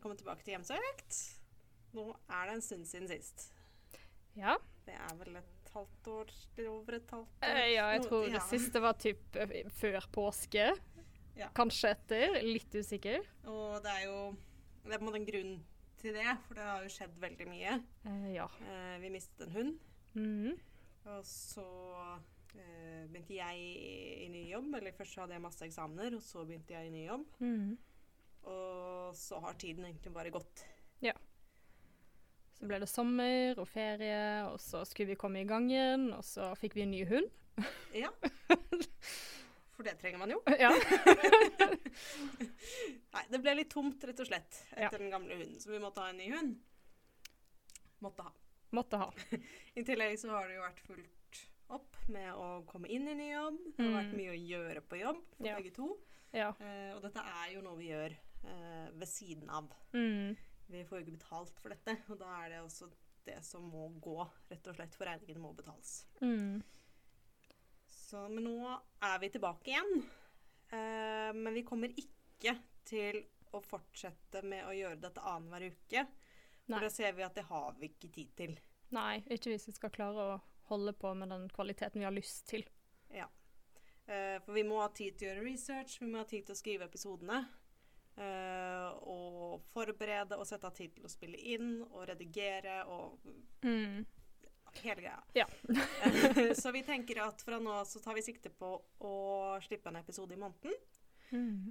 velkommen tilbake til Hjemsøkt. Nå er det en stund siden sist. Ja. Det er vel et halvt år, over et halvt år? Eh, ja, jeg tror tror ja. det siste var typ eh, før påske. Ja. Kanskje etter. Litt usikker. Og det er jo Det er på en måte en grunn til det, for det har jo skjedd veldig mye. Eh, ja. Eh, vi mistet en hund, Mhm. og så eh, begynte jeg i ny jobb. Eller først så hadde jeg masse eksamener, og så begynte jeg i ny jobb. Mhm. Og så har tiden egentlig bare gått. Ja. Så ble det sommer og ferie, og så skulle vi komme i gang igjen, og så fikk vi en ny hund. Ja. For det trenger man jo. Ja. Nei, det ble litt tomt, rett og slett, Ja. etter den gamle hunden, så vi måtte ha en ny hund. Måtte ha. Måtte ha. I tillegg så har det jo vært fullt opp med å komme inn i ny jobb. Det har vært Mm. mye å gjøre på jobb for Ja. begge to. Ja. Uh, og dette er jo noe vi gjør eh, ved siden av. Mm. Vi får jo ikke betalt for dette, og da er det også det som må gå, rett og slett, for regningene må betales. Mm. Så, men nå er vi tilbake igjen. Eh, men vi kommer ikke til å fortsette med å gjøre dette annenhver uke. Nei. For da ser vi at det har vi ikke tid til. Nei, ikke hvis vi skal klare å holde på med den kvaliteten vi har lyst til. Ja. Eh, for vi må ha tid til å gjøre research, vi må ha tid til å skrive episodene. Eh, og forberede og sette av tid til å spille inn og redigere og mm. hele greia. Ja. så vi tenker at fra nå så tar vi sikte på å slippe en episode i måneden. Mm.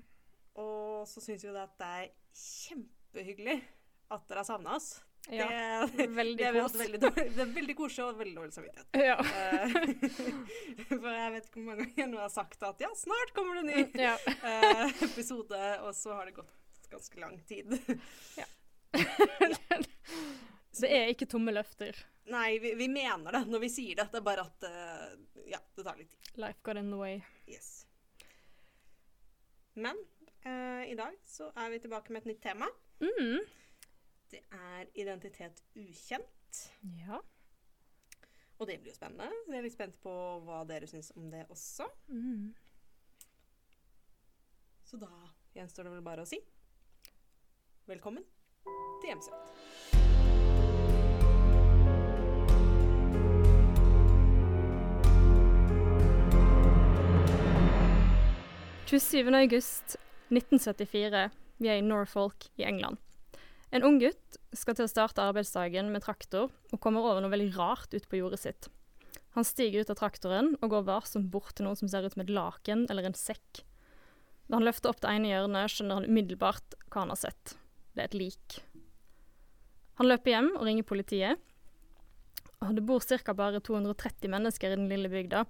Og så syns vi det at det er kjempehyggelig at dere har savna oss. Ja. Det, Veldig det, kos. veldig dårlig- det er veldig koselig og veldig dårlig samvittighet. Ja. Eh, For jeg vet ikke hvor mange ganger jeg har sagt at ja, snart kommer det en ny ja. eh, episode, og så har det gått ganske lang tid. Det er ikke tomme løfter. Nei, vi, vi mener det når vi sier det. Det er bare at eh, ja, det tar litt tid. Life got in the way. Yes. Men eh, i dag så er vi tilbake med et nytt tema. Mhm. Det er identitet ukjent. Ja. Og det blir jo spennende. Jeg er litt spent på hva dere syns om det også. Mm. Så da gjenstår det vel bare å si velkommen til Hjemsøkt. 27. august 1974. Vi er i Norfolk i England. En ung gutt skal til å starte arbeidsdagen med traktor, og kommer over noe veldig rart ut på jordet sitt. Han stiger ut av traktoren og går varsomt bort til noe som ser ut som et laken eller en sekk. Da han løfter opp det ene hjørnet, skjønner han umiddelbart hva han har sett. Det er et lik. Han løper hjem og ringer politiet. Det bor ca. bare 230 mennesker i den lille bygda,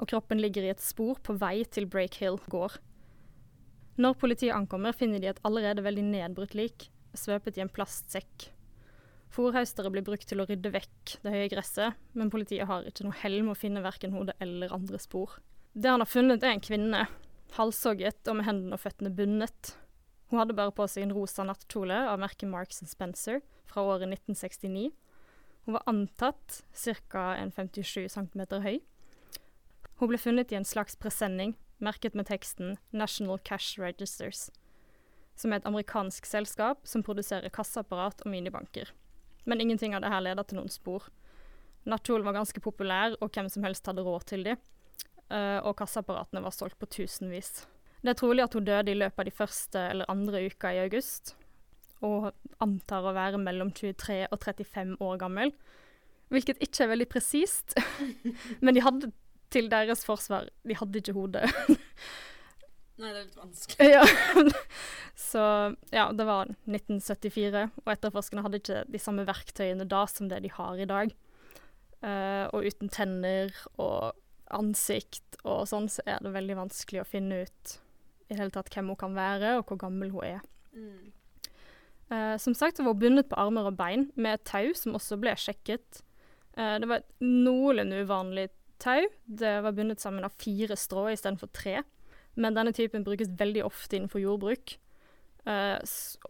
og kroppen ligger i et spor på vei til Break Hill gård. Når politiet ankommer, finner de et allerede veldig nedbrutt lik, svøpet i en plastsekk. Fòrhaustere blir brukt til å rydde vekk det høye gresset, men politiet har ikke noe hell med å finne verken hodet eller andre spor. Det han har funnet, er en kvinne, halshogget og med hendene og føttene bundet. Hun hadde bare på seg en rosa nattkjole av merket Marks Spencer fra året 1969. Hun var antatt ca. 57 cm høy. Hun ble funnet i en slags presenning, merket med teksten 'National Cash Registers', som er et amerikansk selskap som produserer kasseapparat og minibanker. Men ingenting av det her leder til noen spor. Nattkjolen var ganske populær, og hvem som helst hadde råd til de, eh, og kasseapparatene var solgt på tusenvis. Det er trolig at hun døde i løpet av de første eller andre uka i august, og antar å være mellom 23 og 35 år gammel, hvilket ikke er veldig presist, men de hadde til deres forsvar, de hadde ikke hode. Nei, det er litt vanskelig. ja. Så ja, det var 1974, og etterforskerne hadde ikke de samme verktøyene da som det de har i dag. Uh, og uten tenner og ansikt og sånn, så er det veldig vanskelig å finne ut i det hele tatt hvem hun kan være, og hvor gammel hun er. Mm. Uh, som sagt så var hun bundet på armer og bein med et tau som også ble sjekket. Uh, det var et noenlunde uvanlig tau. Det var bundet sammen av fire strå istedenfor tre. Men denne typen brukes veldig ofte innenfor jordbruk. Uh,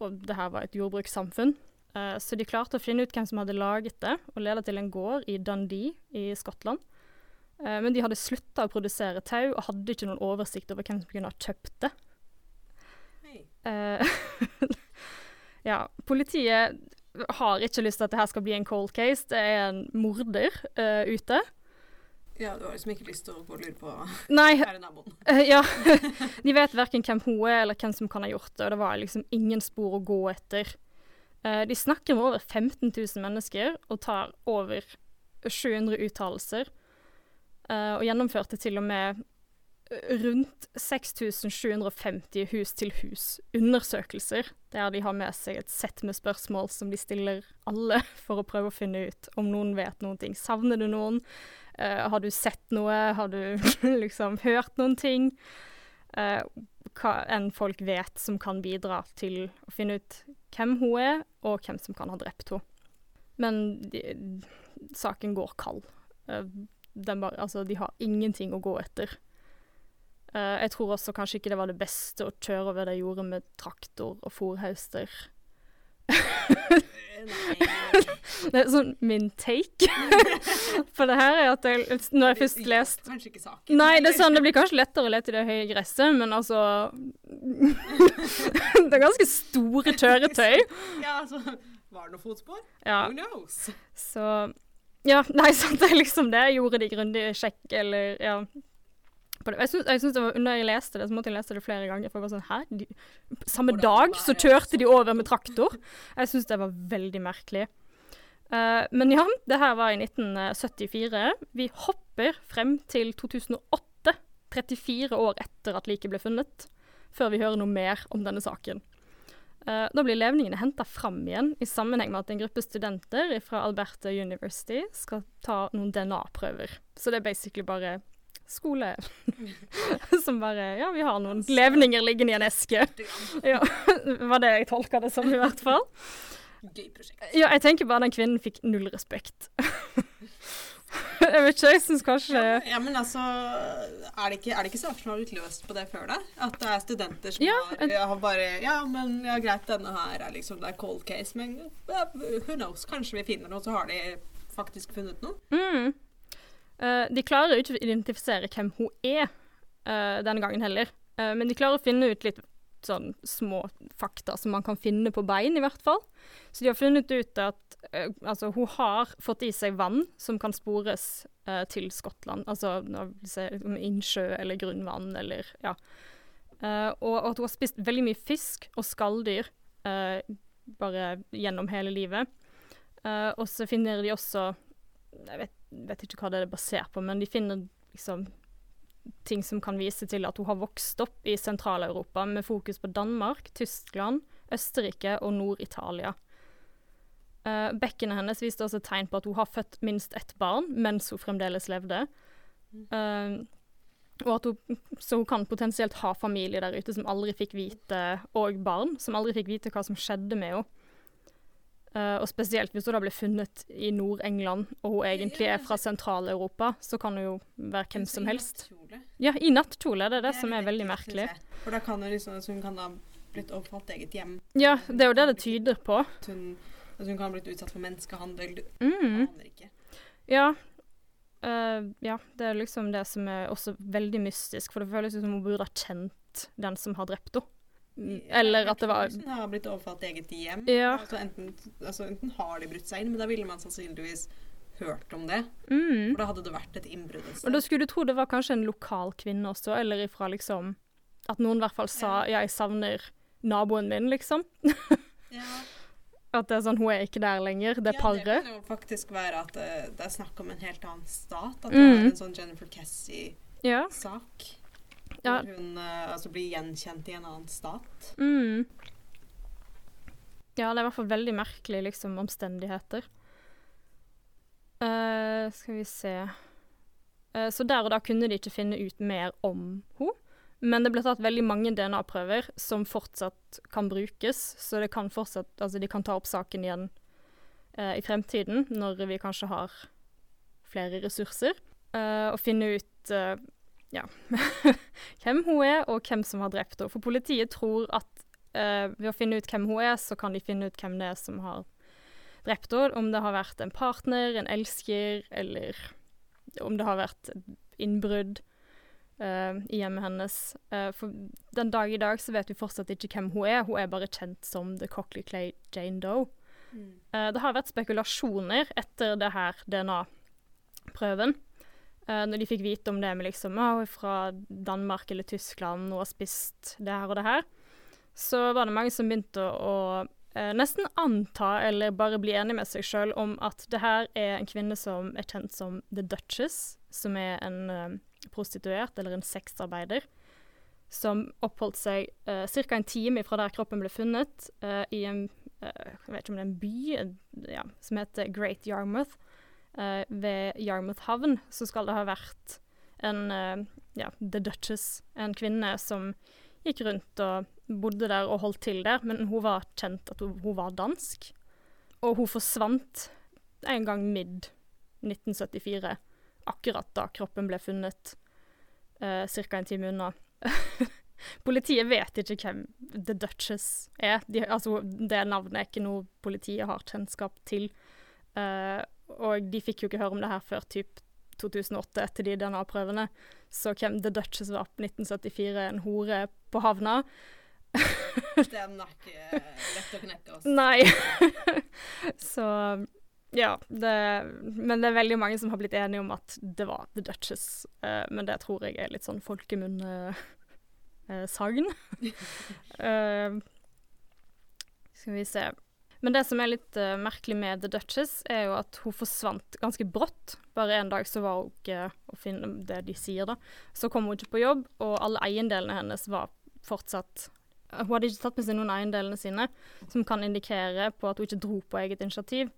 og det her var et jordbrukssamfunn. Uh, så de klarte å finne ut hvem som hadde laget det, og leda til en gård i Dundee i Skottland. Uh, men de hadde slutta å produsere tau, og hadde ikke noen oversikt over hvem som kunne ha kjøpt det. Ja, politiet har ikke lyst til at det her skal bli en cold case. Det er en morder ute. Ja, du har liksom ikke lyst til å gå og lure på Nei, Her er naboen. eh, ja. De vet verken hvem hun er, eller hvem som kan ha gjort det, og det var liksom ingen spor å gå etter. Eh, de snakker med over 15 000 mennesker og tar over 700 uttalelser. eh, og gjennomførte til og med rundt 6750 hus-til-hus-undersøkelser, der de har med seg et sett med spørsmål som de stiller alle for å prøve å finne ut om noen vet noen ting. Savner du noen? Eh, har du sett noe? Har du liksom hørt noen ting? Uh, hva enn folk vet som kan bidra til å finne ut hvem hun er, og hvem som kan ha drept henne. Men de, saken går kald. Uh, bare, altså, de har ingenting å gå etter. Jeg tror også kanskje ikke det var det beste å kjøre over det jordet med traktor og fòrhauster. Det er sånn min take på det her er at jeg, når jeg først lest Kanskje ikke saken. Nei, det sånn, det blir kanskje lettere å lete i det høye gresset, men altså Det er ganske store kjøretøy. Ja, altså Var det noe fotspor? Ja, Who knows? så Ja, nei, sant, det er liksom det. Jeg gjorde de grundig sjekk, eller ja. Jeg syns, det var, når jeg leste det, så måtte jeg lese det flere ganger. For jeg var sånn, hæ? De, samme dag så kjørte de over med traktor. Jeg syns det var veldig merkelig. Uh, men ja, det her var i 1974. Vi hopper frem til 2008, 34 år etter at liket ble funnet, før vi hører noe mer om denne saken. Uh, da blir levningene henta fram igjen i sammenheng med at en gruppe studenter fra Alberta University skal ta noen DNA-prøver. Så det er basically bare skole som bare Ja, vi har noen levninger liggende i en eske. Ja, var det jeg tolka det som, i hvert fall. Gøy prosjekt. Ja, jeg tenker bare den kvinnen fikk null respekt. jeg vet ikke, jeg syns kanskje Ja, men altså Er det ikke, er det ikke saker som har blitt løst på det før, da? At det er studenter som Ja, har, ja, har bare Ja, men ja, greit, denne her er liksom Det er cold case, men ja, who knows? Kanskje vi finner noe, så har de faktisk funnet noe? mm. Eh, De klarer jo ikke å identifisere hvem hun er uh, denne gangen heller. uh, men de klarer å finne ut litt sånn små fakta som man kan finne på bein, i hvert fall. Så de har funnet ut at altså, hun har fått i seg vann som kan spores til Skottland. Altså innsjø eller grunnvann eller ja. Og at hun har spist veldig mye fisk og skalldyr bare gjennom hele livet. Og så finner de også Jeg vet, vet ikke hva det er basert på, men de finner liksom ting som kan vise til at hun har vokst opp i Sentral-Europa med fokus på Danmark, Tyskland, Østerrike og Nord-Italia. Uh, bekkenet hennes viste også tegn på at hun har født minst ett barn mens hun fremdeles levde. Uh, og at hun, så hun kan potensielt ha familie der ute som aldri fikk vite, og barn som aldri fikk vite hva som skjedde med henne. Eh, og spesielt hvis hun da ble funnet i Nord-England, og hun egentlig er fra Sentral-Europa, så kan hun jo være hvem som helst. Nattkjole. Ja, i nattkjole. Det er det som er veldig merkelig. For da kan hun liksom, altså hun kan da blitt overfalt eget hjem. Ja, det er jo det det tyder på. At hun, altså hun kan ha blitt utsatt for menneskehandel. Mm. aner ikke. Ja. Uh, ja, det er liksom det som er også veldig mystisk, for det føles som hun burde ha kjent den som har drept henne. Eller at det var Hun har blitt overfalt eget hjem. Ja. Altså enten, altså enten har de brutt seg inn, men da ville man sannsynligvis hørt om det. mm. For da hadde det vært et innbrudd et Og da skulle du tro det var kanskje en lokal kvinne også, eller ifra liksom At noen i hvert fall sa 'ja, jeg savner naboen min', liksom. Ja. At det er sånn, hun er ikke der lenger, det Ja, det kan jo faktisk være at det, det er snakk om en helt annen stat. At det Mm. er en sånn Jennifer Cassie-sak. Ja. Ja. Hvor hun eh, altså blir gjenkjent i en annen stat. Mm. Ja, det er i hvert fall veldig merkelig liksom, omstendigheter. Uh, skal vi se uh, Så der og da kunne de ikke finne ut mer om henne. Men det ble tatt veldig mange DNA-prøver som fortsatt kan brukes, så det kan fortsatt, altså de kan ta opp saken igjen uh, i fremtiden, når vi kanskje har flere ressurser, og finne ut ja, hvem hun er, og hvem som har drept henne. For politiet tror at eh, ved å finne ut hvem hun er, så kan de finne ut hvem det er som har drept henne. Om det har vært en partner, en elsker, eller om det har vært innbrudd. eh, i hjemmet hennes. Eh, for den dag i dag så vet vi fortsatt ikke hvem hun er. Hun er bare kjent som The Cockley Clay Jane Doe. Mm. Eh, det har vært spekulasjoner etter det her DNA-prøven. Eh, når de fikk vite om det med liksom «Å, hun er fra Danmark eller Tyskland og har spist det her og det her, så var det mange som begynte å, eh, nesten anta, eller bare bli enig med seg sjøl, om at det her er en kvinne som er kjent som The Duchess, som er en uh, prostituert eller en sexarbeider. Som oppholdt seg uh, ca. en time fra der kroppen ble funnet, i en jeg vet ikke om det er en by ja, som heter Great Yarmouth. Eh, ved Yarmouth havn så skal det ha vært en eh, ja, The Duchess, en kvinne som gikk rundt og bodde der og holdt til der, men hun var kjent at hun, hun var dansk. Og hun forsvant en gang midd 1974, akkurat da kroppen ble funnet, uh, ca. en time unna. Politiet vet ikke hvem The Duchess er. De, altså, det navnet er ikke noe politiet har kjennskap til. Eh, og de fikk jo ikke høre om det her før typ 2008, etter de DNA-prøvene. Så hvem The Duchess var på 1974, en hore på havna Den er ikke lett å knekke. Altså. Nei. Så ja. Det, men det er veldig mange som har blitt enige om at det var The Duchess. Eh, men det tror jeg er litt sånn folkemunne-sagn. Eh, skal vi se. Men det som er litt uh, merkelig med The Duchess, er jo at hun forsvant ganske brått. Bare en dag så var hun ikke å finne det de sier, da. Så kom hun ikke på jobb, og alle eiendelene hennes var fortsatt Hun hadde ikke tatt med seg noen eiendelene sine, som kan indikere på at hun ikke dro på eget initiativ.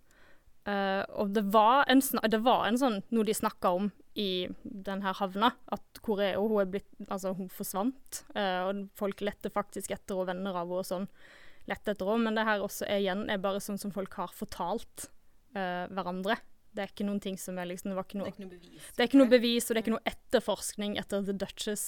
Uh, og det var, en, det var en sånn noe de snakka om i den her havna, at hvor er hun? Hun er blitt Altså, hun forsvant. Uh, og folk lette faktisk etter henne, venner av henne og sånn lette etter òg. Men det her også er, igjen er bare sånn som folk har fortalt uh, hverandre. Det er ikke noen ting som er liksom Det var ikke Det noe er ikke noe bevis. det er ikke noe bevis, og det er ikke noe etterforskning etter The Duchess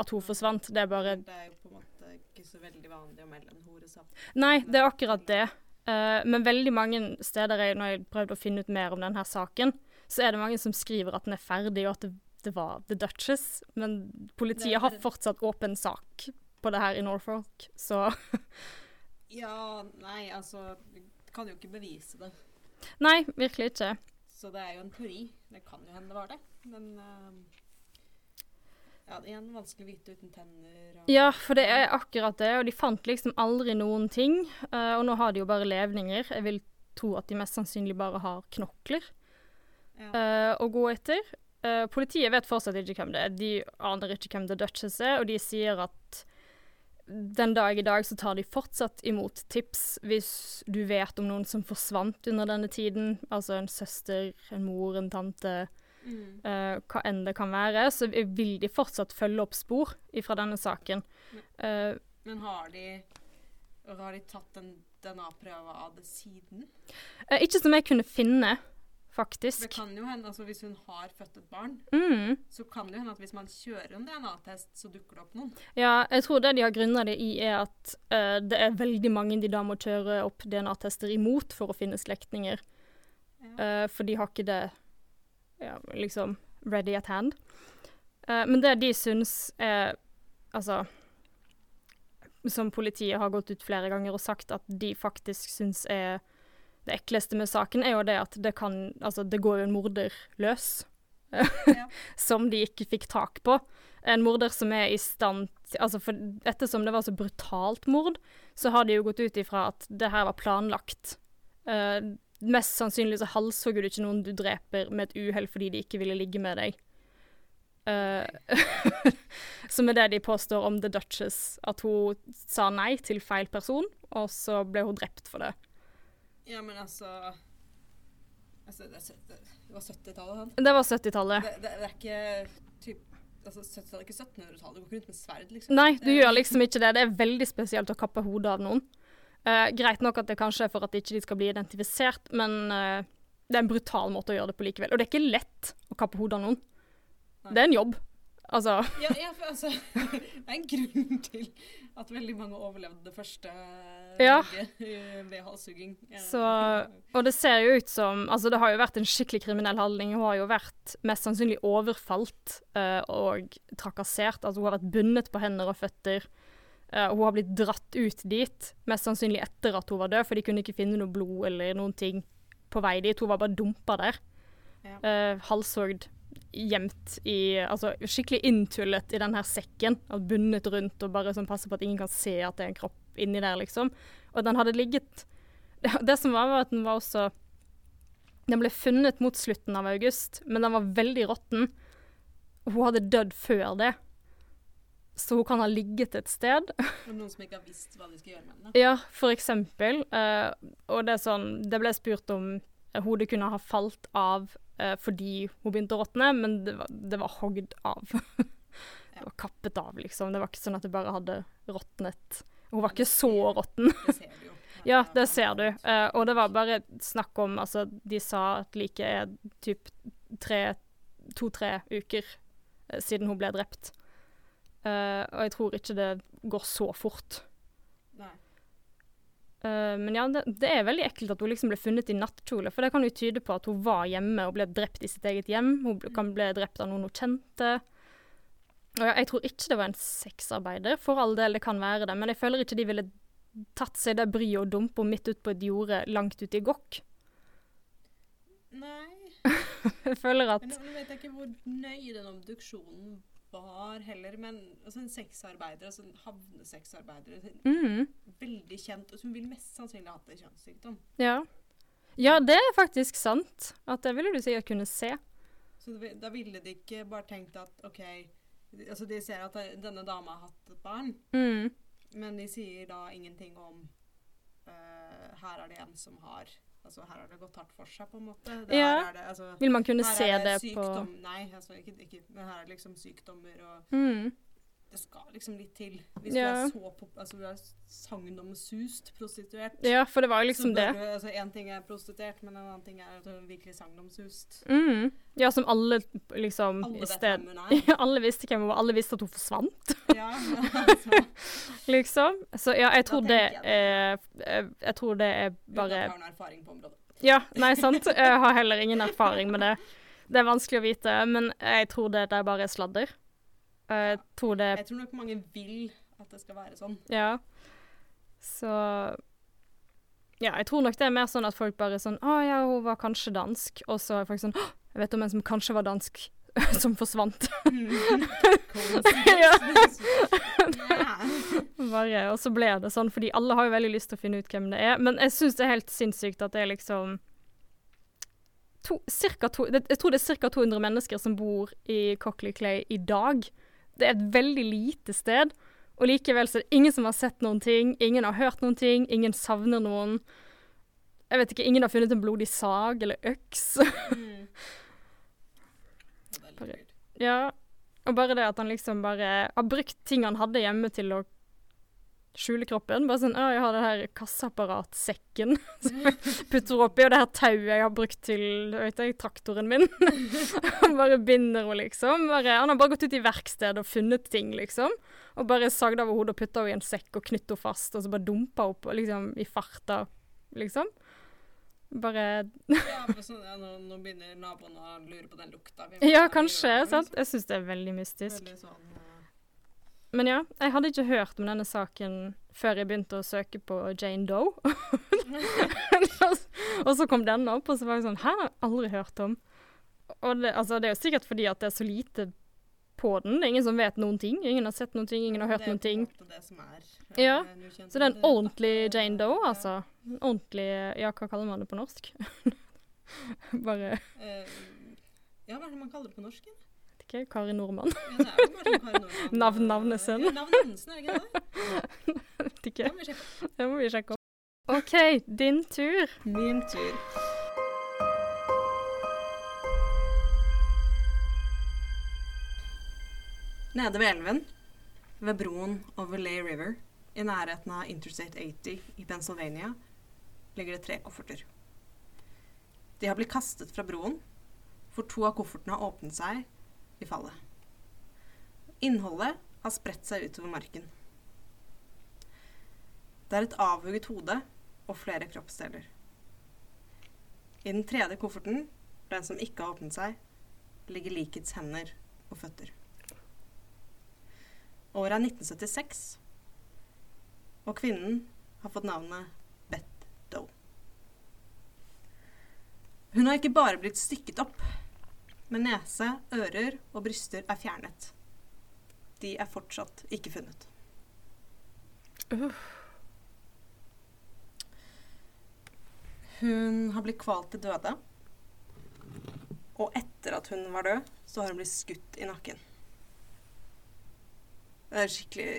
at hun forsvant. Det er bare Det er jo på en måte ikke så veldig vanlig å melde en horesak. Nei, det er akkurat det. Uh, men veldig mange steder jeg, når jeg prøvde å finne ut mer om denne saken, så er det mange som skriver at den er ferdig, og at det, det var The Duchess. Men politiet har fortsatt åpen sak på det her i Norfolk, så Ja, nei, altså Du kan jo ikke bevise det. Nei, virkelig ikke. Så det er jo en teori. Det kan jo hende det var det. Men uh, Ja, det er en vanskelig å vite uten tenner. Ja, for det er akkurat det, og de fant liksom aldri noen ting. Uh, og nå har de jo bare levninger. Jeg vil tro at de mest sannsynlig bare har knokler Ja. uh, å gå etter. Uh, politiet vet fortsatt ikke hvem det er. De aner ikke hvem The Duchess er, og de sier at den dag i dag så tar de fortsatt imot tips hvis du vet om noen som forsvant under denne tiden. Altså en søster, en mor, en tante, Mm. Uh, hva enn det kan være. Så vil de fortsatt følge opp spor fra denne saken. Uh, Men har de Har de tatt en DNA-prøve av det siden? Uh, ikke som jeg kunne finne, For Det kan jo hende, altså Hvis hun har født et barn, Mm. så kan det jo hende at hvis man kjører en DNA-test, så dukker det opp noen. Ja, jeg tror det de har grunna det i, er at uh, det er veldig mange de da må kjøre opp DNA-tester imot for å finne slektninger. Ja. Uh, for de har ikke det ja, liksom ready at hand. Uh, men det de syns er Altså Som politiet har gått ut flere ganger og sagt at de faktisk syns er det ekleste med saken, er jo det at det kan Altså, det går jo en morder løs. Ja. som de ikke fikk tak på. En morder som er i stand Altså, for ettersom det var så brutalt mord, så har de jo gått ut ifra at det her var planlagt. Uh, mest sannsynlig så halshogger du ikke noen du dreper med et uhell fordi de ikke ville ligge med deg. Uh, som er det de påstår om The Duchess, at hun sa nei til feil person, og så ble hun drept for det. Ja, men altså Altså, det, er var 70-tallet, sant? Det var 70-tallet. Det, det, det er ikke typ Altså, 70-tallet er ikke 1700-tallet. Du går ikke rundt med sverd, liksom. Nei, du gjør liksom ikke det. Det er veldig spesielt å kappe hodet av noen. Uh, greit nok at det kanskje er for at de ikke skal bli identifisert, men uh, det er en brutal måte å gjøre det på likevel. Og det er ikke lett å kappe hodet av noen. Nei. Det er en jobb. Altså Ja, ja, for altså Det er en grunn til at veldig mange overlevde det første Ja. eh, ved halshugging. Så, og det ser jo ut som Altså, det har jo vært en skikkelig kriminell handling. Hun har jo vært mest sannsynlig overfalt uh, og trakassert. Altså, hun har vært bundet på hender og føtter. Uh, hun har blitt dratt ut dit, mest sannsynlig etter at hun var død, for de kunne ikke finne noe blod eller noen ting på vei dit. Hun var bare dumpa der. Ja. Uh, halshogd gjemt i Altså skikkelig inntullet i den her sekken. Bundet rundt og bare sånn passe på at ingen kan se at det er en kropp inni der, liksom. Og den hadde ligget Det som var, var at den var også Den ble funnet mot slutten av august, men den var veldig råtten. Hun hadde dødd før det. Så hun kan ha ligget et sted. Og noen som ikke har visst hva de skal gjøre med den. Ja, for eksempel. Uh, og det sånn Det ble spurt om hodet kunne ha falt av eh, fordi hun begynte å råtne, men det var, det var hogd av. det var kappet av, liksom. Det var ikke sånn at det bare hadde råtnet. Hun var ikke så råtten. Ja, det ser du. Eh, og det var bare snakk om Altså, de sa at like er typ tre To-tre uker eh, siden hun ble drept. Eh, og jeg tror ikke det går så fort. Nei. Eh, men ja, det, det er veldig ekkelt at hun liksom ble funnet i nattkjole, for det kan jo tyde på at hun var hjemme og ble drept i sitt eget hjem. Hun ble, kan bli drept av noen hun kjente. Og ja, jeg tror ikke det var en sexarbeider, for all del, det kan være det, men jeg føler ikke de ville tatt seg det bryet og dumpe henne midt ut på et jorde langt ute i gokk. Nei. Jeg føler at Men nå vet jeg ikke hvor nøye den obduksjonen var heller, men altså en sexarbeider, altså en havnesexarbeider, mm, veldig kjent, og som vil mest sannsynlig ha hatt en kjønnssykdom. ja. ja, det er faktisk sant. At det ville du sikkert kunne se. Så det, da ville de ikke bare tenkt at OK Altså, de ser at denne dama har hatt et barn, Mm, men de sier da ingenting om uh, Her er det en som har Altså, her har det gått hardt for seg, på en måte. Ja. det, altså, vil man kunne se det sykdom, på Nei, altså, ikke, ikke, men her er det liksom sykdommer og mm, Det skal liksom litt til. Hvis Ja. du er så pop altså, du er sagnomsust prostituert. Ja, for det var jo liksom det. Du, altså, en ting er prostituert, men en annen ting er at du er virkelig sagnomsust. Mm. Ja, som alle liksom Alle vet sted hvem hun er. Alle visste hvem hun var. Alle visste at hun forsvant, Ja, altså, liksom. Så ja, jeg tror det er eh, Jeg tror det er uten at bare jeg har noen erfaring på området. Ja, nei, sant. Jeg har heller ingen erfaring med det. Det er vanskelig å vite, men jeg tror det er bare er sladder. Jeg tror det Jeg tror nok mange vil at det skal være sånn. Ja. Så Ja, jeg tror nok det er mer sånn at folk bare sånn Å ja, hun var kanskje dansk. Og så er folk sånn Å, jeg vet om en som kanskje var dansk, som forsvant. Bare, og så ble det sånn, fordi alle har jo veldig lyst til å finne ut hvem det er. Men jeg syns det er helt sinnssykt at det er liksom to, cirka to, det, Jeg tror det er ca. 200 mennesker som bor i Cockley Clay i dag. Det er et veldig lite sted. Og likevel så er det ingen som har sett noen ting, ingen har hørt noen ting, ingen savner noen. Jeg vet ikke, Ingen har funnet en blodig sag eller øks. Mm. Er weird. ja, Og bare det at han liksom bare har brukt ting han hadde hjemme til å skjule kroppen. Bare sånn 'Å, jeg har den her kasseapparatsekken som jeg putter oppi, og det her tauet jeg har brukt til vet jeg, traktoren min.' Han bare binder henne, liksom. Bare, han har bare gått ut i verkstedet og funnet ting, liksom. Og bare sagd av hodet og putta henne i en sekk og knytt henne fast, og så bare dumpa opp liksom, i farta, liksom. Bare Ja, men ja, nå, nå begynner naboen å lure på den lukta. Ja, kanskje. sant? Jeg syns det er veldig mystisk. Veldig sånn, uh... Men ja, jeg hadde ikke hørt om denne saken før jeg begynte å søke på Jane Doe. og så kom denne opp, og så var jeg sånn Hæ, har jeg aldri hørt om. Og det, altså, det er jo sikkert fordi at det er så lite på den. Det er ingen som vet noen ting. Ingen har sett noen ting, ingen har hørt noen ting. Det som er Ja, eh, kjent Så det er en ordentlig Jane Doe, altså. En ordentlig Ja, hva kaller man det på norsk? Bare Eh, ja, hva er det man kaller det på norsk? vet ikke, Kari Nordmann. Ja, det er jo Kari Navn Navnesen. Ja, Navn Navnesen, er det ikke det? Vet ikke. Det må vi sjekke opp. OK, din tur. Min tur. Nede ved elven, ved broen over Lay River, i nærheten av Interstate 80 i Pennsylvania, ligger det tre kofferter. De har blitt kastet fra broen, for to av koffertene har åpnet seg i fallet. Innholdet har spredt seg utover marken. Det er et avhugget hode og flere kroppsdeler. I den tredje kofferten, den som ikke har åpnet seg, ligger likets hender og føtter. Året er 1976, og kvinnen har fått navnet Beth Doe. Hun har ikke bare blitt stykket opp, men nese, ører og bryster er fjernet. De er fortsatt ikke funnet. Hun har blitt kvalt til døde. Og etter at hun var død, så har hun blitt skutt i nakken. Det er skikkelig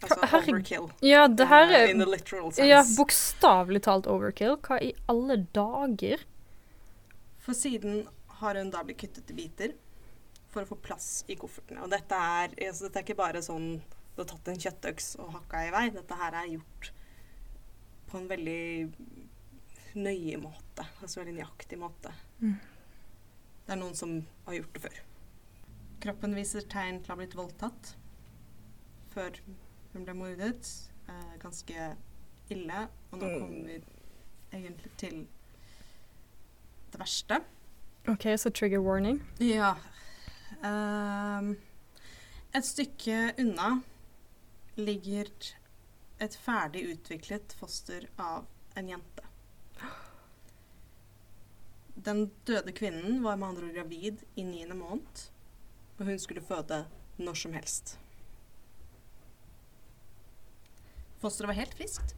altså, Herregud. overkill. Ja, det her eh, er In the literal sense. ja, bokstavelig talt overkill. Hva i alle dager? For siden har hun da blitt kuttet i biter for å få plass i koffertene. Og dette er, altså, dette er ikke bare sånn du har tatt en kjøttøks og hakka i vei. Dette her er gjort på en veldig nøye måte. Altså veldig nøyaktig måte. Mm. Det er noen som har gjort det før. Kroppen viser tegn til å ha blitt voldtatt før hun ble mordet. Eh, ganske ille. Og nå Mm. kommer vi egentlig til det verste. OK, så trigger warning. Ja. Ehm, et stykke unna ligger et ferdig utviklet foster av en jente. Den døde kvinnen var med andre ord gravid i niende måned, og hun skulle føde når som helst. Fosteret var helt friskt.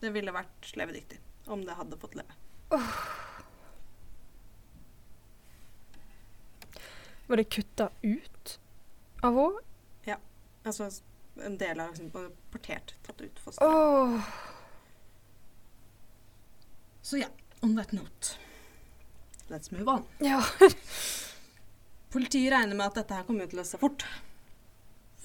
Det ville vært levedyktig om det hadde fått leve. Var det kutta ut av henne? Altså en del av liksom, partert, tatt ut fosteret. Oh. Så ja, on that note. Let's move on. Ja. Politiet regner med at dette her kommer til å se fort.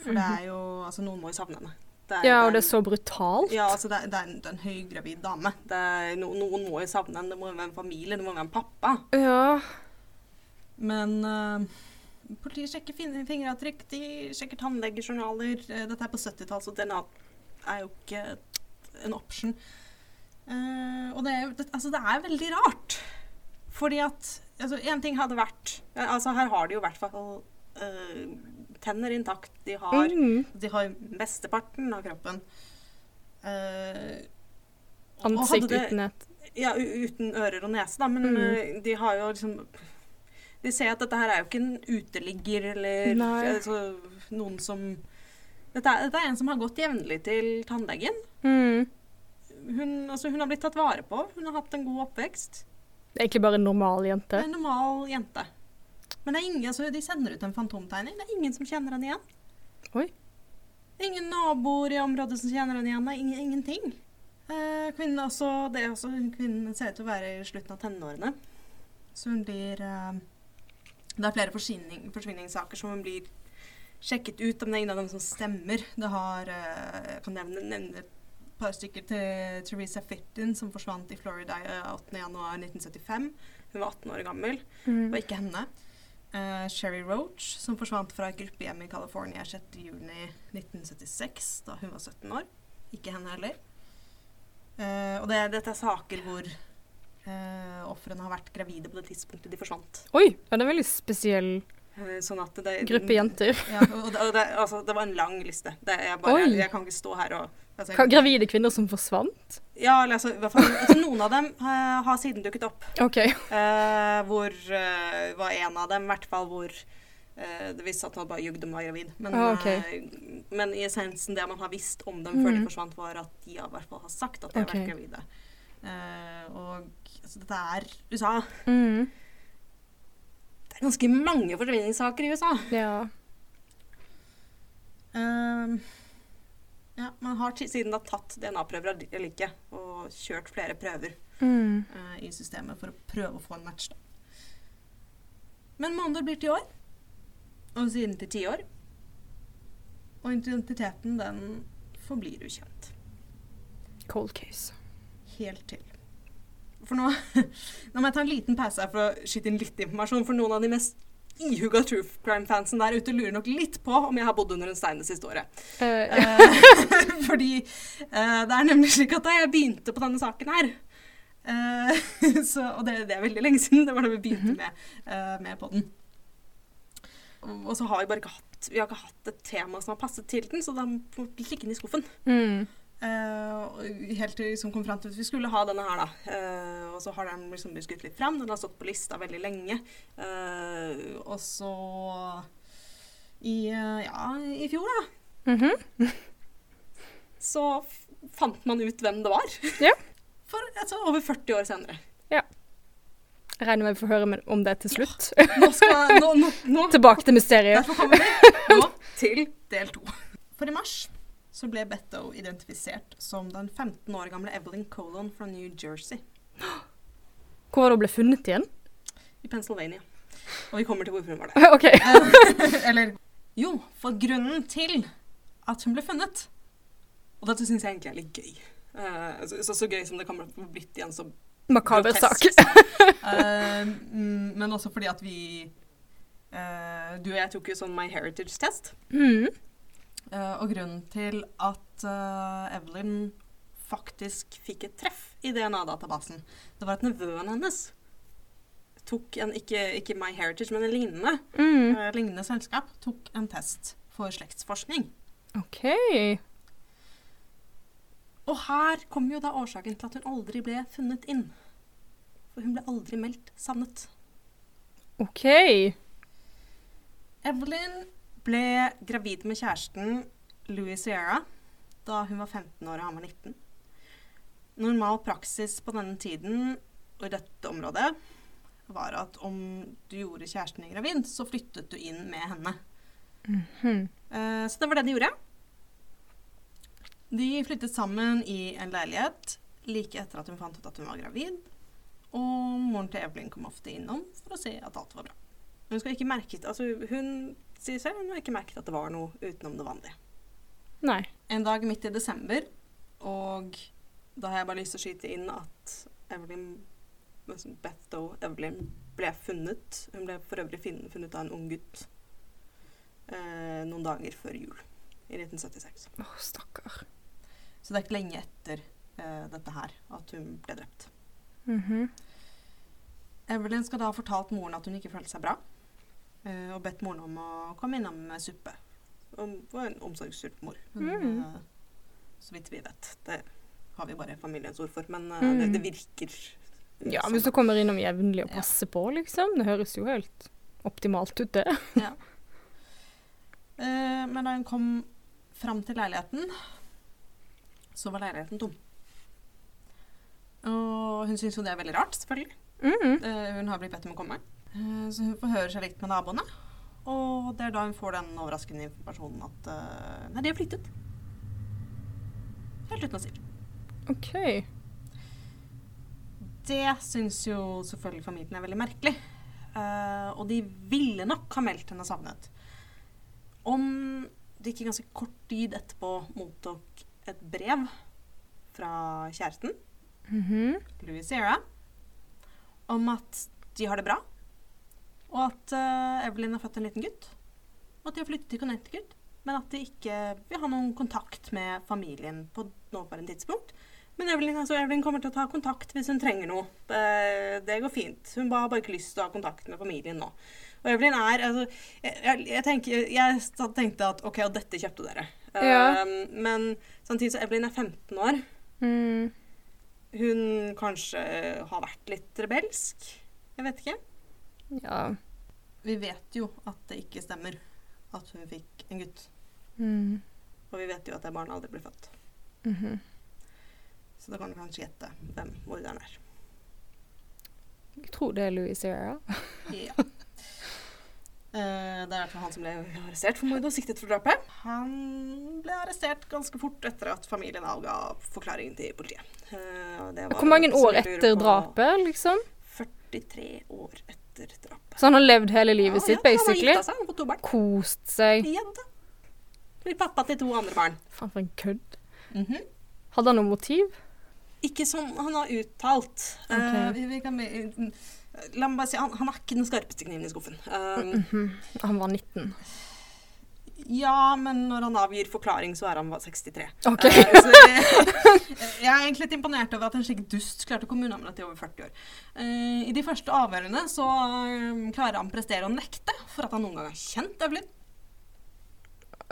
For det er jo Altså, noen må jo savne henne. Det ja, og det er er så brutalt. ja, altså det er, det er, en, det er en høygravid dame. Det er, no, noen må jo savne henne. Det må jo være en familie, det må være en pappa. Ja. Men uh, politiet sjekker fin fingeravtrykk, de sjekker tannlegejournaler. Eh, dette er på 70-tallet, så DNA er jo ikke en option. Uh, og det er det, Altså, det er veldig rart. Fordi at altså, En ting hadde vært Altså, her har det jo i hvert fall eh, tenner intakt. De har Mm. De har mesteparten av kroppen. Eh, Ansikt det- uten et Ja, uten ører og nese, da. Men Mm. eh, de har jo liksom De ser at dette her er jo ikke en uteligger eller altså, noen som dette er, dette er en som har gått jevnlig til tannlegen. mm. Hun, altså, hun har blitt tatt vare på. Hun har hatt en god oppvekst. Det er egentlig bare en normal jente. en normal jente. Men det er ingen, altså, de sender ut en fantomtegning. Det er ingen som kjenner henne igjen. Oi. Ingen naboer i området som kjenner henne igjen. Det er ingen, ingenting. Eh, kvinnen, også, det også, kvinnen ser ut til å være i slutten av tenårene. Så hun blir eh, Det er flere forsvinning, forsvinningssaker som hun blir sjekket ut om det er ingen av dem som stemmer. Det har eh, Jeg kan nevne, nevne et par stykker til Teresa Fitton, som forsvant i Florida eh, 8.1.1975. Hun var 18 år gammel. Det Mm. var ikke henne. Eh, Sherry Roach, som forsvant fra et gruppehjem i California 6.6.1976, da hun var 17 år. Ikke henne heller. Uh, og det, dette er saker hvor uh, ofrene har vært gravide på det tidspunktet de forsvant. Oi, ja, det er en veldig spesiell Eh, sånn det, gruppe jenter. Ja, og det, og det, altså, det var en lang liste. Jeg, bare, jeg, jeg kan ikke stå her og altså, Gravide kvinner som forsvant? Ja, eller altså, i hvert fall, altså, noen av dem uh, har siden dukket opp. OK. Uh, hvor uh, var en av dem, i hvert fall hvor det viste seg at han bare jugde om å være gravid. Men, Ah, okay. men i essensen, det man har visst om dem før de Mhm. forsvant, var at de har, i hvert fall har sagt at de har vært gravide. Og altså, dette er USA. Mm. Det er ganske mange forsvinningssaker i USA. Ja. Eh, ja, man har siden da tatt DNA-prøver av ikke, og kjørt flere prøver Mm. uh, i systemet for å prøve å få en match. Da. Men måneder blir til år, og siden til ti år. Og identiteten, den forblir ukjent. Cold case. Helt til. For nå, nå må jeg ta en liten pause her for å skyte inn litt informasjon. For noen av de mest ihuga true crime-fansen der ute lurer nok litt på om jeg har bodd under en stein det siste året. Uh, fordi uh, det er nemlig slik at da jeg begynte på denne saken her så, Og det, det er veldig lenge siden. Det var da vi begynte med, uh, med podden. Og så har vi bare ikke hatt Vi har ikke hatt et tema som har passet til den, så den vi blitt liggende i skuffen. mm. Og helt til liksom kom fram til at vi skulle ha denne her, da. Uh, og så har den liksom blitt skutt litt fram. Den har stått på lista veldig lenge. Uh, og så i, ja, i fjor, da, Mhm. så f fant man ut hvem det var. Ja. For altså, over 40 år senere. Jeg regner med vi får høre om det til slutt. Nå skal nå, nå, nå, Tilbake til mysteriet. Derfor kommer vi nå til del to. For i mars så ble Betto identifisert som den 15 år gamle Evelyn Colon fra New Jersey Hvor var hun ble funnet igjen? i Pennsylvania. Og vi kommer til hvorfor hun var der. OK. Eh, Eller Jo, for grunnen til at hun ble funnet Og dette syns jeg egentlig er litt gøy. Uh, så, så, så gøy som det kommer til å blitt i en så Makaber sak. mm, men også fordi at vi uh, Du og jeg tok jo sånn My Heritage-test. Mm. Eh, og grunnen til at uh, Evelyn faktisk fikk et treff i DNA-databasen, det var at nevøen hennes tok en, ikke, ikke My Heritage, men en lignende, Mm. uh, lignende selskap, tok en test for slektsforskning. OK. Og her kommer jo da årsaken til at hun aldri ble funnet inn. For hun ble aldri meldt savnet. OK. Evelyn ble gravid med kjæresten Louis Sierra da hun var 15 år og han var 19. Normal praksis på denne tiden og i dette området var at om du gjorde kjæresten din gravid, så flyttet du inn med henne. Mhm. Eh, så det var det de gjorde. De flyttet sammen i en leilighet like etter at hun fant ut at hun var gravid. Og moren til Evelyn kom ofte innom for å se at alt var bra. Hun, skal ikke merket, altså hun sier selv hun har ikke merket at det var noe utenom det vanlige. Nei. En dag midt i desember, og da har jeg bare lyst til å skyte inn at Evelyn Beth Doe Evelyn ble funnet. Hun ble for øvrig funnet av en ung gutt eh, noen dager før jul i 1976. Å, stakkar. Så det er ikke lenge etter eh, dette her at hun ble drept. Mhm. Evelyn skal da ha fortalt moren at hun ikke følte seg bra, og bedt moren om å komme innom med suppe. Hun var en omsorgssult mor, Mm. eh, så vidt vi vet. Det har vi bare familiens ord for, men eh, Mm. det, det virker eh, Ja, hvis du kommer innom jevnlig og Ja. passer på, liksom. Det høres jo helt optimalt ut, det. Eh, men da hun kom fram til leiligheten, så var leiligheten tom. Og hun syns jo det er veldig rart, selvfølgelig. Mm. Eh, hun har blitt bedt om å komme. Eh, så hun forhører seg litt med naboene. Og det er da hun får den overraskende informasjonen at eh, Nei, de har flyttet. Helt uten å si det. OK. Det syns jo selvfølgelig familien er veldig merkelig. Eh, og de ville nok ha meldt henne savnet. Om de ikke ganske kort tid etterpå mottok et brev fra kjæresten, Mhm. Louis Sierra, om at de har det bra, og at uh, Evelyn har født en liten gutt, og at de har flyttet til Connecticut, men at de ikke vil ha noen kontakt med familien på nåværende tidspunkt. Men Evelyn, altså Evelyn kommer til å ta kontakt hvis hun trenger noe. Det, det går fint. Hun har bare ikke lyst til å ha kontakt med familien nå. Og Evelyn er altså, jeg, jeg, jeg, tenker, jeg tenkte at OK, og dette kjøpte dere. Ja. Um, men samtidig så Evelyn er 15 år. Mm. Hun kanskje har vært litt rebelsk. Jeg vet ikke. Ja. Vi vet jo at det ikke stemmer at hun fikk en gutt. Mm. Og vi vet jo at det barnet aldri ble født. Mhm. Så da kan du kanskje gjette hvem morderen er. Jeg tror det er Louis Sierra. Ja. Eh, det er fall han som ble arrestert for mord og siktet for drapet. Han ble arrestert ganske fort etter at familien avga forklaringen til politiet. Det var Hvor mange år etter drapet, liksom? 43 år etter drapet. Så han har levd hele livet Ja, sitt, ja, Han basically? har gifta seg og fått to barn. Kost seg? Ja da. Blir pappa til to andre barn. Faen, for en kødd. Mhm. Hadde han noe motiv? Ikke som han har uttalt. Okay. Uh, vi, vi kan, be- la meg bare si, han, han er ikke den skarpeste kniven i skuffen. Uh, mm -hmm. Han var 19. ja, men når han avgir forklaring, så er han bare 63. OK. Eh, jeg, er egentlig litt imponert over at en slik dust klarte dette i over 40 år. Eh, I de første avhørene så eh, klarer han prestere å nekte for at han noen gang har kjent Evelyn.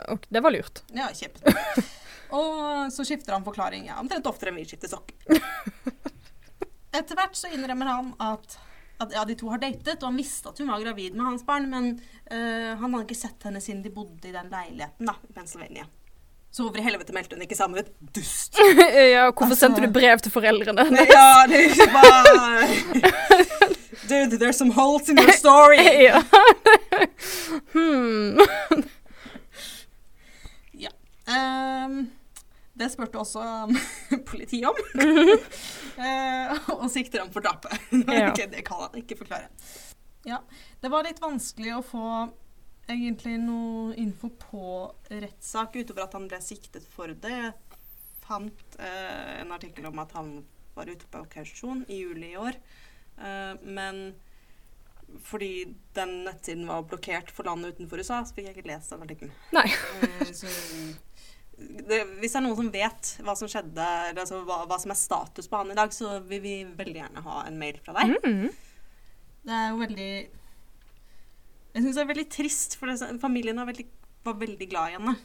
Ok, det var lurt. Ja, kjempe. Og så skifter han forklaring ja, omtrent oftere enn vi skifter sokker. Etter hvert så innrømmer han at, at ja, de to har datet, og han visste at hun var gravid med hans barn, men uh, han hadde ikke sett henne siden de bodde i den leiligheten da, i Pennsylvania. Så hvorfor i helvete meldte hun ikke sammen med et dust? ja, hvorfor Altså- sendte du brev til foreldrene? Ja, det er ikke bare Dude, there's some holes in your story. ja. hmm. Ehm, det spurte også um, politiet om. Eh, og sikter ham for drapet. Ja. Ok, det kan han ikke forklare. Ja, det var litt vanskelig å få egentlig noe info på rettssak utover at han ble siktet for det. Jeg fant eh, en artikkel om at han var ute på kausjon i juli i år. Eh, men fordi den nettsiden var blokkert for landet utenfor USA, så fikk jeg ikke lest den artikkelen. Nei. Eh, så det, hvis det er noen som vet hva som skjedde, eller altså hva, hva som er status på han i dag, så vil vi veldig gjerne ha en mail fra deg. Mm. Det er jo veldig Jeg syns det er veldig trist, for det, familien var veldig, var veldig glad i henne.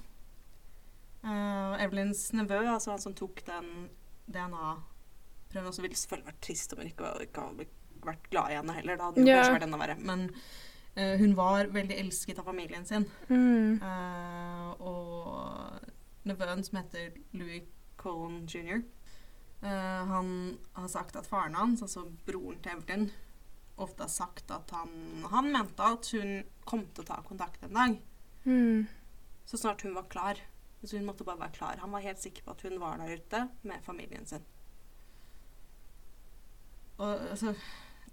Uh, Evelyns nevø, altså han som tok den DNA-prøven, også ville selvfølgelig vært trist om hun ikke, ikke hadde vært glad i henne heller. Da hadde hun yeah. kanskje vært enda verre. Men uh, hun var veldig elsket av familien sin. Mm. Uh, og nevøen, som heter Louis Cohen jr., Uh, han har sagt at faren hans, altså broren til Evelyn, ofte har sagt at han, han mente at hun kom til å ta kontakt en dag, Mm. så snart hun var klar. Så hun måtte bare være klar. Han var helt sikker på at hun var der ute med familien sin. Og altså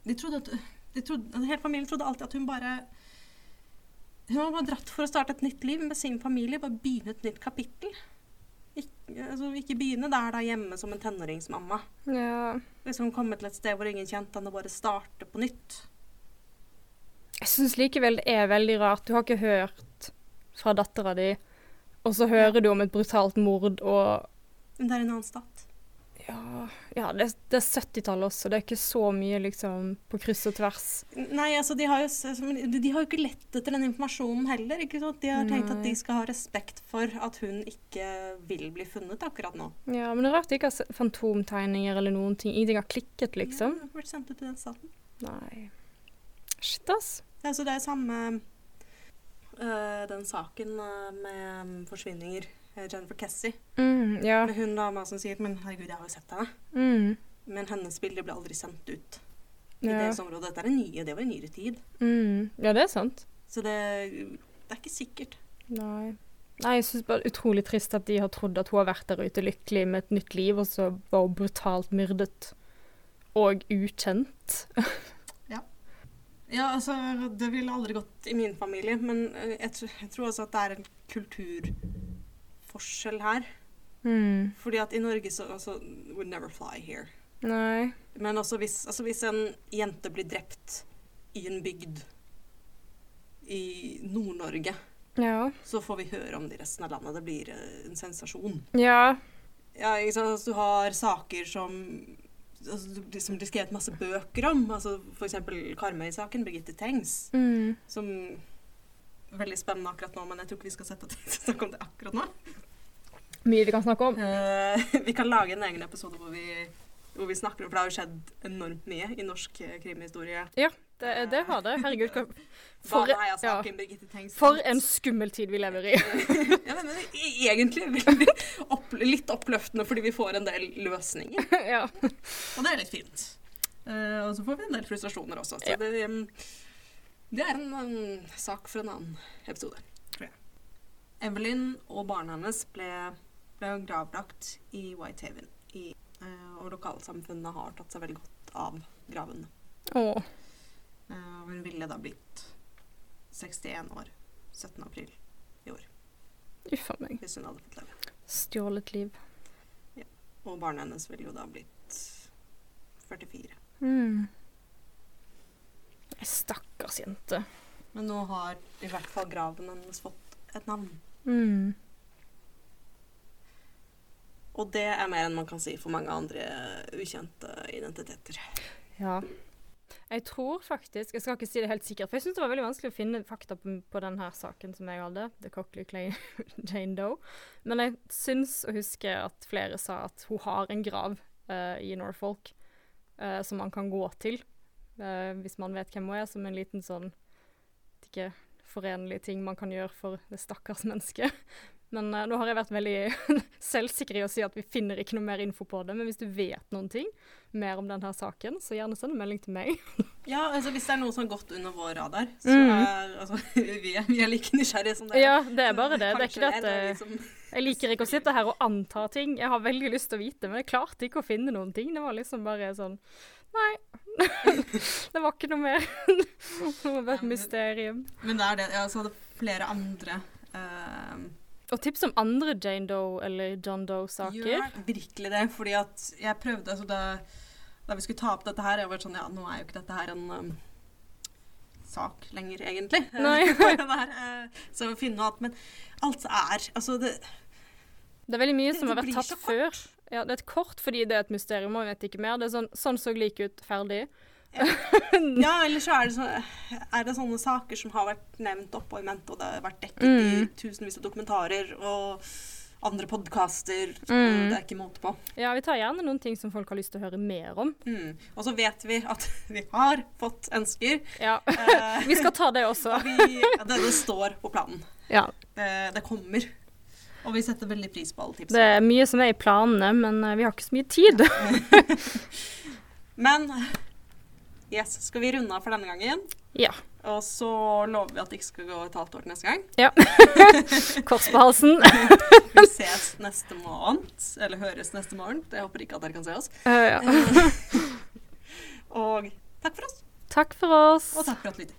De trodde at de trodde, Hele familien trodde alltid at hun bare Hun var bare dratt for å starte et nytt liv med sin familie. Bare begynne et nytt kapittel. Ikke, altså, ikke begynne der da hjemme som en tenåringsmamma. Ja. Liksom komme til et sted hvor ingen kjente henne, og bare starte på nytt. Jeg syns likevel det er veldig rart. Du har ikke hørt fra dattera di, og så hører du om et brutalt mord og Men det er en annen stat. Ja, ja det, det er 70-tallet også. Det er ikke så mye liksom på kryss og tvers. Nei, altså, de har, jo, de har jo ikke lett etter den informasjonen heller. ikke sant? De har tenkt at de skal ha respekt for at hun ikke vil bli funnet akkurat nå. Ja, Men det er rart de ikke har fantomtegninger eller noen ting. Ingenting har klikket, liksom. Ja, det har sendt ut til den staten. Nei. Shit, ass. Ja, så det er samme øh, den saken øh, med um, forsvinninger. Eh, Jennifer Cassie. Mm, ja. Med hun dama som sier Men herregud, jeg har jo sett henne. Mm, Men hennes bilder ble aldri sendt ut i ja. deres område. Dette er det nye, det var i nyere tid. Mm, ja, det er sant. Så det, det er ikke sikkert. Nei. Nei, jeg syns bare utrolig trist at de har trodd at hun har vært der ute lykkelig med et nytt liv, og så var hun brutalt myrdet. Og ukjent. Ja, altså, det ville aldri gått i min familie, men øh, jeg, jeg tror også at det er en kulturforskjell her. Mm. Fordi at i Norge så altså, Would never fly here. Nei. Men også hvis, altså hvis en jente blir drept i en bygd i Nord-Norge, Ja. så får vi høre om det i resten av landet. Det blir eh, en sensasjon. Ja. Ja? Altså, du har saker som altså, du- som det er skrevet masse bøker om. Altså, eksempel Karmøy-saken, Birgitte Tengs. Mm. Som Veldig spennende akkurat nå, men jeg tror ikke vi skal sette oss til å snakke om det akkurat nå. Mye vi kan snakke om. Uh, vi kan lage en egen episode hvor vi, hvor vi snakker om For det har jo skjedd enormt mye i norsk krimhistorie. Ja, Det, det har det. Herregud. hva- For, ja, for en skummel tid vi lever i. ja, men, men egentlig veldig opp, litt oppløftende fordi vi får en del løsninger. ja. Og det er litt fint. Uh, og så får vi en del frustrasjoner også. Så Ja. det, det er en, en sak for en annen episode, tror jeg. Evelyn og barna hennes ble, ble gravlagt i Whitehaven. I, eh, og lokalsamfunnet har tatt seg veldig godt av gravene. Oh. Hun ville da blitt 61 år 17. april i år, Uff meg. hvis hun hadde fått leve. Stjålet liv. Ja. Og barnet hennes ville jo da blitt 44. Mm. Stakkars jente. Men nå har i hvert fall graven hennes fått et navn. Mm. Og det er mer enn man kan si for mange andre ukjente identiteter. Ja. Jeg tror faktisk Jeg skal ikke si det helt sikkert, for jeg syns det var veldig vanskelig å finne fakta på, på denne saken som jeg hadde. The Cockley Clay Jane Doe. Men jeg syns å huske at flere sa at hun har en grav uh, i Norfolk uh, som man kan gå til. uh, hvis man vet hvem hun er, som en liten sånn ikke forenlig ting man kan gjøre for det stakkars mennesket. Men uh, nå har jeg vært veldig selvsikker i å si at vi finner ikke noe mer info på det. Men hvis du vet noen ting mer om denne saken, så gjerne send en melding til meg. Ja, altså hvis det er noe som har gått under vår radar, så Mm. er altså, vi, er, vi er like nysgjerrige som dere. Ja, det er bare det. Det er ikke det at en jeg, jeg liker ikke å sitte her og anta ting. Jeg har veldig lyst til å vite, men jeg klarte ikke å finne noen ting. Det var liksom bare sånn Nei. det var ikke noe mer. det var et mysterium. Men det er det. Ja, så hadde flere andre eh, Og tips om andre Jane Doe eller John Doe-saker. Gjør virkelig det, fordi at jeg prøvde altså da, da vi skulle ta opp dette her, jeg var sånn Ja, nå er jo ikke dette her en um, sak lenger, egentlig. Nei. Så å finne noe annet. Men alt er Altså, det Det er veldig mye Det- som har vært tatt før. Ja, det er et kort fordi det er et mysterium, og vi vet ikke mer. Det er sånn, sånn så lik ut, ferdig. Ja, eller så er det, så, er det sånne saker som har vært nevnt oppå i mente, og det har vært dekket i Mm. tusenvis av dokumentarer og andre podkaster. Mm. Det er ikke måte på. Ja, vi tar gjerne noen ting som folk har lyst til å høre mer om. Mm. Og så vet vi at vi har fått ønsker. Ja, Eh, Vi skal ta det også. og vi, ja, det, det står på planen. Ja. Det, det kommer. Og vi setter veldig pris på alle tips. Det er mye som er i planene, men eh, vi har ikke så mye tid. Men yes, skal vi runde av for denne gangen? Ja. Og så lover vi at det ikke skal gå et halvt år til neste gang. ja. Kors på halsen. Vi ses neste måned. Eller høres neste morgen. Jeg håper ikke at dere kan se oss. Uh, ja. Og takk for oss. Takk for oss. Og takk for at du lyttet.